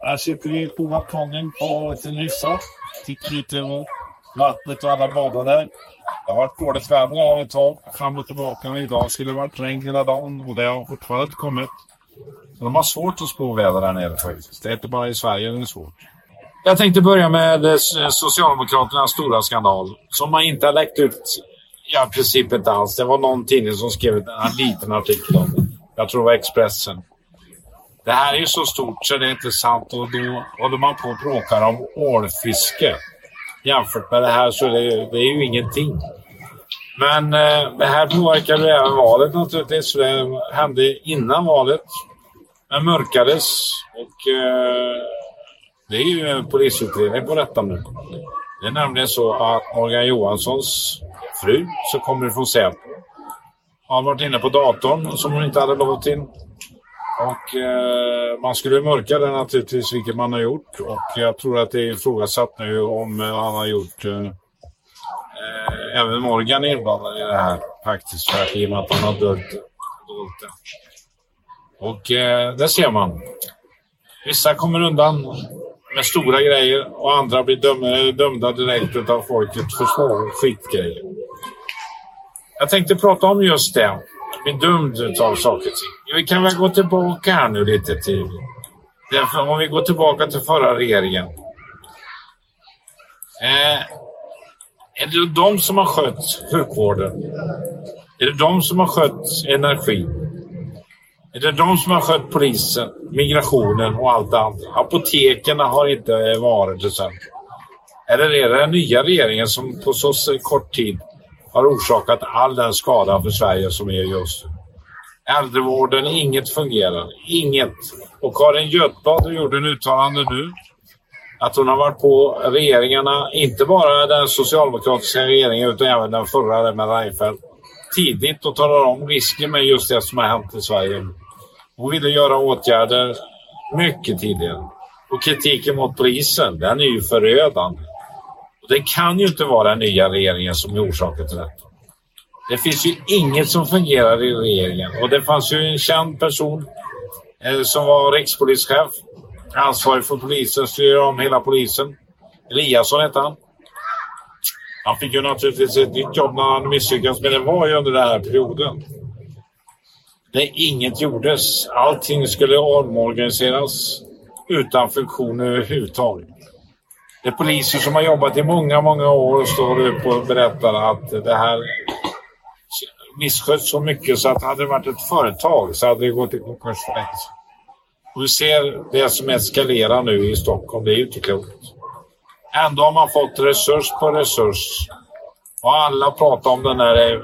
Ja, här sitter vi på balkongen på ett nyssa. Tittar ut över vattnet och alla badar där. Det har varit dåligt väder här ett tag, fram och tillbaka. Idag skulle det varit regn hela dagen och det har fortfarande inte kommit. De har svårt att spå väder där nere faktiskt. Det är inte bara i Sverige det är svårt. Jag tänkte börja med eh, Socialdemokraternas stora skandal som man inte har läckt ut i princip inte alls. Det var någon tidning som skrev en liten artikel om det. Jag tror det var Expressen. Det här är ju så stort så det är inte sant och då håller man på och bråkar om ålfiske. Jämfört med det här så är det, det är ju ingenting. Men eh, det här påverkade även valet naturligtvis. Det hände innan valet. Men mörkades och eh, det är ju en polisutredning på detta nu. Det är nämligen så att Morgan Johanssons fru, som kommer från Säpo, har varit inne på datorn som hon inte hade låtit in och eh, man skulle mörka det naturligtvis, vilket man har gjort. Och jag tror att det är ifrågasatt nu om eh, han har gjort... Eh, eh även Morgan är inblandad i det här faktiskt, för att, i och med att han har dolt det. Och eh, det ser man. Vissa kommer undan med stora grejer och andra blir dömda, dömda direkt av folket för små skitgrejer. Jag tänkte prata om just det. Bli dömd av saker och ting. Vi kan väl gå tillbaka här nu lite till... Därför om vi går tillbaka till förra regeringen. Eh, är det de som har skött sjukvården? Är det de som har skött energin? Är det de som har skött polisen, migrationen och allt det andra? Apoteken har inte varit det sen. Eller är det den nya regeringen som på så kort tid har orsakat all den skada för Sverige som är just nu? Äldrevården, inget fungerar. Inget. Och Karin Götblad gjorde en uttalande nu att hon har varit på regeringarna, inte bara den socialdemokratiska regeringen utan även den förra med Reinfeldt, tidigt och talar om risken med just det som har hänt i Sverige. Hon ville göra åtgärder mycket tidigare. Och kritiken mot polisen, den är ju förödande. Och det kan ju inte vara den nya regeringen som är orsaken till detta. Det finns ju inget som fungerar i regeringen. Och det fanns ju en känd person eh, som var rikspolischef, ansvarig för polisen, styr om hela polisen. Eliasson hette han. Han fick ju naturligtvis ett nytt jobb när han misslyckades, men det var ju under den här perioden. Det inget gjordes. Allting skulle omorganiseras utan funktion överhuvudtaget. Det är poliser som har jobbat i många, många år och står upp och berättar att det här misskött så mycket så att hade det varit ett företag så hade det gått i konkurs för länge Och vi ser det som eskalerar nu i Stockholm. Det är ju inte klokt. Ändå har man fått resurs på resurs. Och alla pratar om den här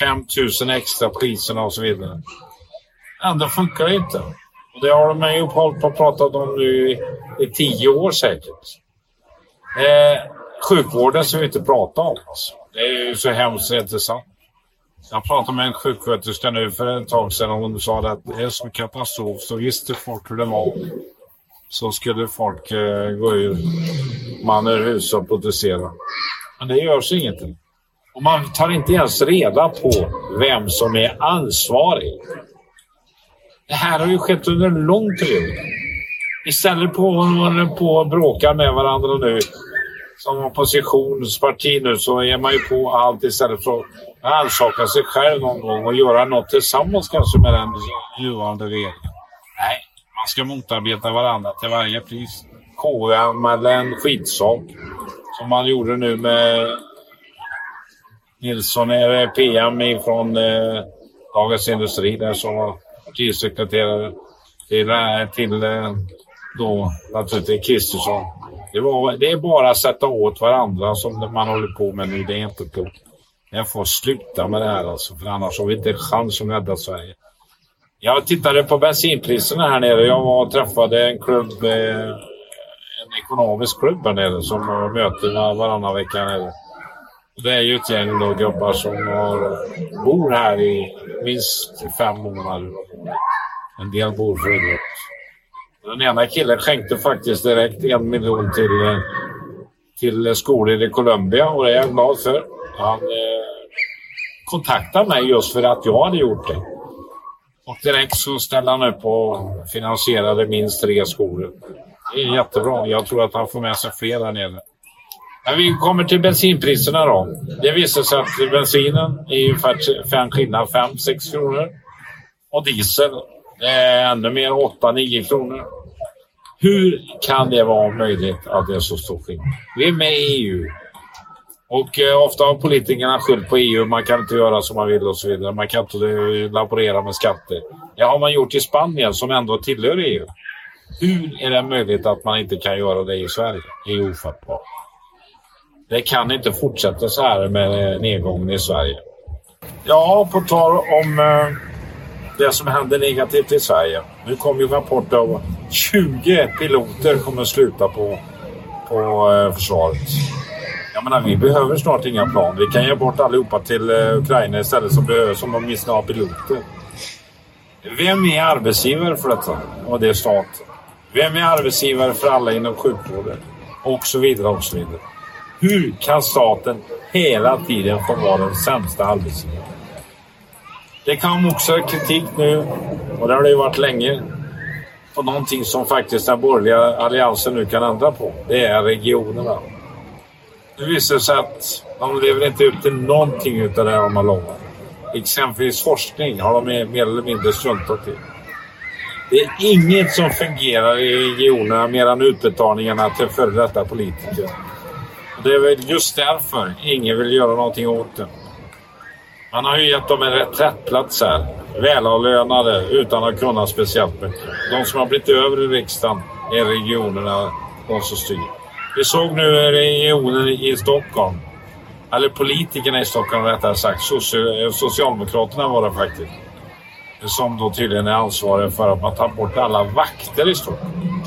5 000 extra priserna och så vidare. Ändå funkar det inte. Och det har de ju hållit på och pratat om nu i, i tio år säkert. Eh, sjukvården ska vi inte prata om. Alltså. Det är ju så hemskt intressant. Jag pratade med en sjuksköterska nu för ett tag sedan och hon sa att det är som katastrof. Så visste folk hur det var så skulle folk eh, gå ur man ur hus och protestera. Men det görs ingenting. Och man tar inte ens reda på vem som är ansvarig. Det här har ju skett under en lång period. Istället på att man på och bråka med varandra nu som oppositionsparti nu så är man ju på allt istället för att rannsaka sig själv någon gång och göra något tillsammans kanske med den nuvarande regeringen. Nej, man ska motarbeta varandra till varje pris. KU anmälde en skitsak som man gjorde nu med Nilsson, PM från eh, Dagens Industri där som var partisekreterare till, eh, till eh, då naturligtvis Kristersson. Det, var, det är bara att sätta åt varandra som man håller på med nu. Det är inte klokt. Jag får sluta med det här alltså, för annars har vi inte en chans att rädda Sverige. Jag tittade på bensinpriserna här nere. Jag var och träffade en klubb, eh, en ekonomisk klubb här nere som har möten varannan vecka. Nere. Det är ju ett gäng då gubbar som har, bor här i minst fem månader. En del bor för övrigt. Den ena killen skänkte faktiskt direkt en miljon till, eh, till skolor i Colombia och det är jag glad för. Han eh, kontaktade mig just för att jag hade gjort det. Och direkt så ställde han upp och finansierade minst tre skolor. Det är jättebra. Jag tror att han får med sig fler där nere. Men vi kommer till bensinpriserna då. Det visar sig att bensinen är ungefär fem skillnad, 5-6 kronor. Och diesel är ännu mer, 8-9 kronor. Hur kan det vara möjligt att det är så stor skillnad? Vi är med i EU. Och eh, ofta har politikerna skyllt på EU. Man kan inte göra som man vill och så vidare. Man kan inte eh, laborera med skatter. Det har man gjort i Spanien som ändå tillhör EU. Hur är det möjligt att man inte kan göra det i Sverige? Det är ofattbart. Det kan inte fortsätta så här med eh, nedgången i Sverige. Ja, på tal om eh, det som händer negativt i Sverige. Nu kom ju rapporter om 20 piloter kommer sluta på, på eh, försvaret. Jag menar, vi behöver snart inga plan. Vi kan ge bort allihopa till eh, Ukraina istället som, behöver, som de åtminstone har piloter. Vem är arbetsgivare för detta? Och det är staten. Vem är arbetsgivare för alla inom sjukvården? Och så vidare och så vidare. Hur kan staten hela tiden få vara den sämsta arbetsgivaren? Det kom också kritik nu, och det har det ju varit länge, på någonting som faktiskt den borgerliga alliansen nu kan ändra på. Det är regionerna. Nu visar det sig att de lever inte ut till någonting av det de har lovat. Exempelvis forskning har de mer eller mindre struntat i. Det är inget som fungerar i regionerna mer än utbetalningarna till före detta politiker. Det är väl just därför ingen vill göra någonting åt det. Man har ju gett dem en reträttplats här. Välavlönade utan att kunna speciellt mycket. De som har blivit över i riksdagen är regionerna de som styr. Vi såg nu regionen i Stockholm. Eller politikerna i Stockholm rättare sagt. Eh, socialdemokraterna var det faktiskt. Som då tydligen är ansvariga för att man tar bort alla vakter i Stockholm.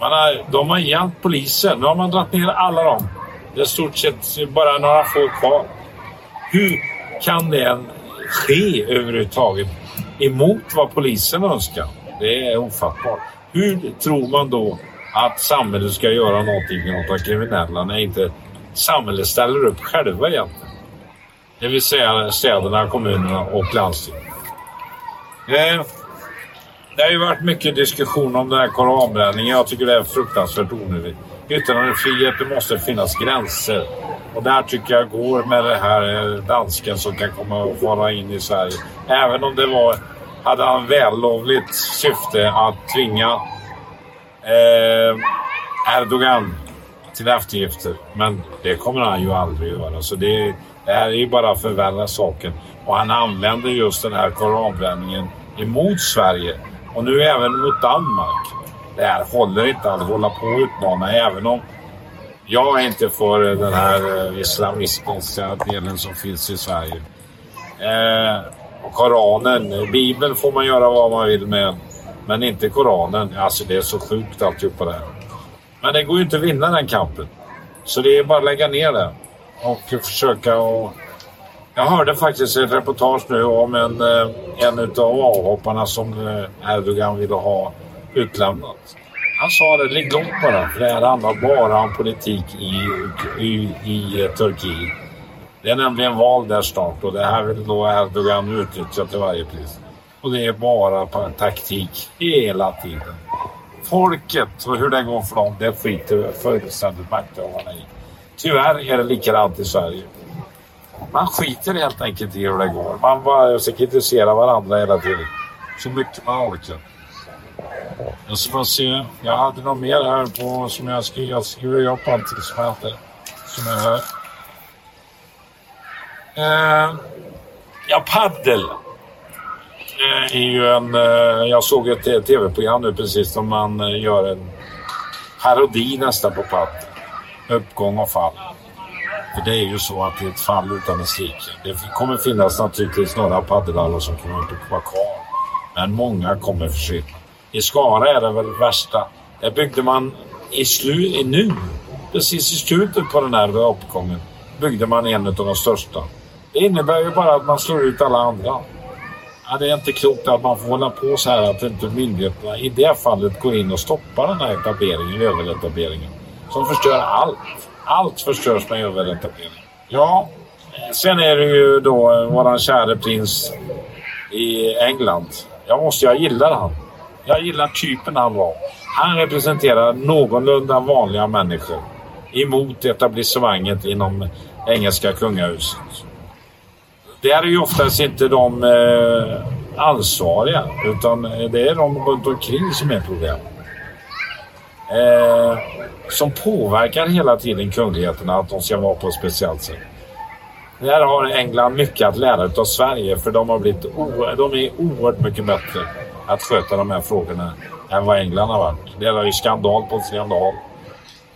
Man har, de har hjälpt polisen. Nu har man dragit ner alla dem. Det är stort sett bara några få kvar. Hur kan det ske överhuvudtaget emot vad polisen önskar? Det är ofattbart. Hur tror man då att samhället ska göra någonting åt de kriminella när inte samhället ställer upp själva egentligen? Det vill säga städerna, kommunerna och landstingen. Eh, det har ju varit mycket diskussion om den här koranbränningen. Jag tycker det är fruktansvärt onödigt. Yttrandefrihet, det måste finnas gränser. Och där tycker jag går med det här eh, dansken som kan komma och vara in i Sverige. Även om det var, hade han vällovligt syfte att tvinga eh, Erdogan till eftergifter. Men det kommer han ju aldrig göra. Så det, det här är ju bara att förvärra saken. Och han använder just den här koranbränningen emot Sverige och nu även mot Danmark. Det här håller inte att hålla på och utmana även om jag är inte för den här eh, islamistiska delen som finns i Sverige. Eh, Koranen, Bibeln får man göra vad man vill med. Men inte Koranen. Alltså det är så sjukt alltihopa det här. Men det går ju inte att vinna den kampen. Så det är bara att lägga ner det. Och försöka och... Jag hörde faktiskt ett reportage nu om en, eh, en av avhopparna som eh, Erdogan ville ha utlämnat. Han sa det, ligg långt bara. För det här handlar bara om politik i, i, i eh, Turkiet. Det är nämligen val där snart och det här vill då Erdogan utnyttja till varje pris. Och det är bara på taktik hela tiden. Folket och hur det går för dem, det skiter fullständigt makthavarna i. Tyvärr är det likadant i Sverige. Man skiter helt enkelt i hur det går. Man bara kritiserar varandra hela tiden. Så mycket man orkar. Jag ska bara se. Jag hade något mer här på som jag skrev. Jag skriver upp allting som jag hade. Som jag här. Eh, ja, paddel. Är ju en... Eh, jag såg ett tv-program nu precis som man eh, gör en parodi nästan på paddel. Uppgång och fall. För det är ju så att det är ett fall utan en like. Det kommer finnas naturligtvis några paddelhallar som kommer inte vara kvar. Men många kommer försvinna. I Skara är det väl värsta. Där byggde man i slu, nu, precis i slutet på den här uppgången, byggde man en av de största. Det innebär ju bara att man slår ut alla andra. Ja, det är inte klokt att man får hålla på så här att inte myndigheterna i det fallet går in och stoppar den här etableringen, överetableringen. Som förstör allt. Allt förstörs med överetablering. Ja, sen är det ju då eh, våran käre prins i England. Jag måste, jag gillar han. Jag gillar typen han var. Han representerar någorlunda vanliga människor emot etablissemanget inom engelska kungahuset. Det är ju oftast inte de eh, ansvariga utan eh, det är de runt omkring som är problemet. Eh, som påverkar hela tiden kungligheterna att de ska vara på ett speciellt sätt. Där har England mycket att lära av Sverige för de, har blivit de är oerhört mycket bättre att sköta de här frågorna än vad England har varit. Det är ju skandal på skandal.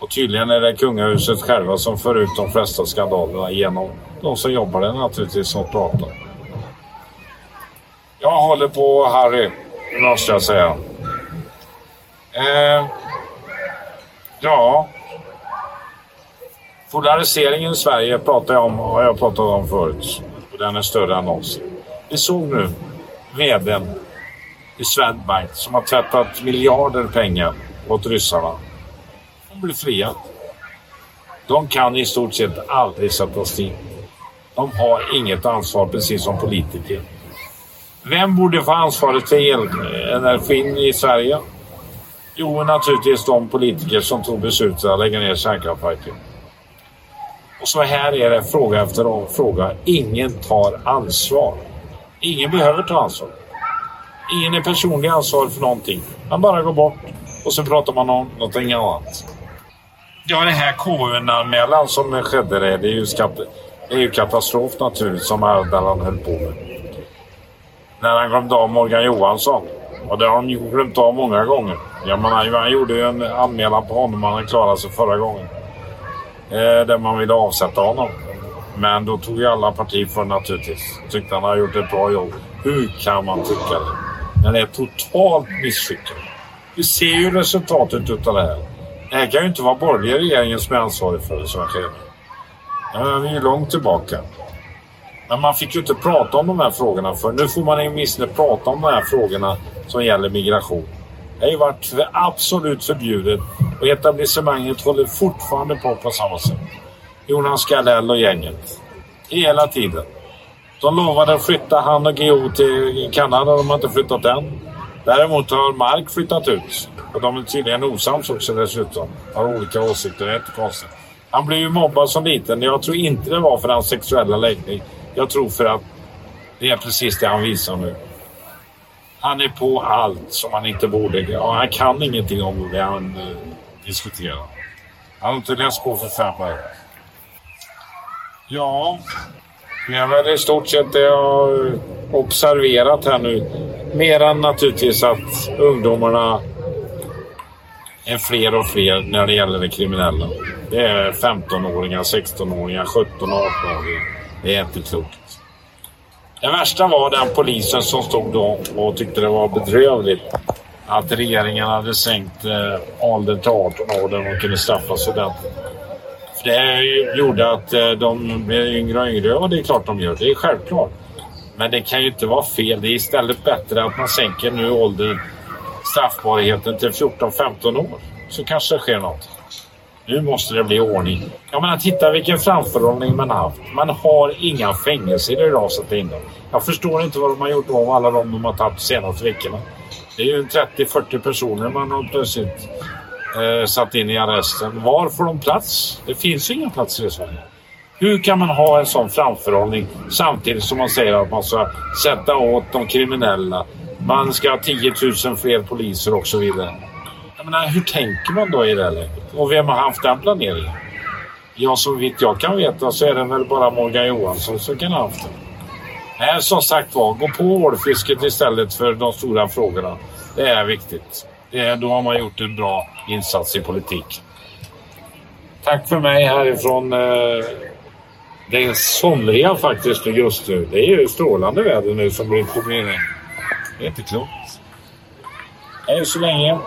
Och tydligen är det kungahuset själva som för ut de flesta skandalerna genom de som jobbar där naturligtvis och pratar. Jag håller på Harry, måste jag säga. Eh, ja. Polariseringen i Sverige pratar jag om, har jag pratat om förut. Och den är större än någonsin. Vi såg nu vdn i Swedbank som har tvättat miljarder pengar åt ryssarna. Blir fria. De kan i stort sett aldrig sättas dit. De har inget ansvar, precis som politiker. Vem borde få ansvaret för elenergin i Sverige? Jo, naturligtvis de politiker som tog beslutet att lägga ner kärnkraftverken. Och så här är det fråga efter fråga. Ingen tar ansvar. Ingen behöver ta ansvar. Ingen är personlig ansvarig för någonting. Man bara går bort och så pratar man om någonting annat. Ja, den här KU-anmälan som skedde, det, det är ju skatt, det är ju katastrof naturligtvis som Ardalan höll på med. När han glömde av Morgan Johansson. Och det har de ju glömt av många gånger. Jag menar, han gjorde ju en anmälan på honom. Han klarade sig förra gången. Eh, där man ville avsätta honom. Men då tog ju alla parti för naturligtvis. Tyckte han har gjort ett bra jobb. Hur kan man tycka det? Men det är totalt misslyckat. Vi ser ju resultatet utav det här. Det här kan ju inte vara borgerliga regeringen som är ansvarig för det som sker. Ja, vi är långt tillbaka. Men man fick ju inte prata om de här frågorna för nu får man åtminstone prata om de här frågorna som gäller migration. Det har ju varit absolut förbjudet och etablissemanget håller fortfarande på på samma sätt. Jonas Gardell och gänget. Hela tiden. De lovade att flytta han och Geo till Kanada. De har inte flyttat än. Däremot har Mark flyttat ut. Och de är tydligen osams också dessutom. Har olika åsikter. Det är inte konstigt. Han blev ju mobbad som liten. Jag tror inte det var för hans sexuella läggning. Jag tror för att det är precis det han visar nu. Han är på allt som han inte borde. Och han kan ingenting om det han eh, diskuterar. Han har inte läst på för fem år. Ja, det är väl i stort sett det jag har observerat här nu. Mer än naturligtvis att ungdomarna är fler och fler när det gäller det kriminella. Det är 15-åringar, 16-åringar, 17 18-åringar. Det är inte klokt. Det värsta var den polisen som stod då och tyckte det var bedrövligt att regeringen hade sänkt eh, åldern till 18 år där de kunde straffas ordentligt. För det gjorde att eh, de blev yngre och yngre och det är klart de gör. Det är självklart. Men det kan ju inte vara fel. Det är istället bättre att man sänker nu åldern, straffbarheten till 14-15 år. Så kanske det sker något. Nu måste det bli ordning. Jag menar, titta vilken framförhållning man har haft. Man har inga fängelser idag att sätta in dem. Jag förstår inte vad de har gjort av alla de de har tagit de senaste veckorna. Det är ju 30-40 personer man har plötsligt eh, satt in i arresten. Var får de plats? Det finns ju inga platser i Sverige. Hur kan man ha en sån framförhållning samtidigt som man säger att man ska sätta åt de kriminella? Man ska ha 10 000 fler poliser och så vidare. Jag menar, hur tänker man då i det läget? Och vem har haft den planeringen? Ja, så vitt jag kan veta så är det väl bara Morgan Johansson som kan ha haft det. Nej, som sagt var, gå på ålfisket istället för de stora frågorna. Det är viktigt. Är, då har man gjort en bra insats i politik. Tack för mig härifrån. Eh, det är somriga faktiskt just nu. Det är ju strålande väder nu som blir på Det är inte klokt. Hej så länge.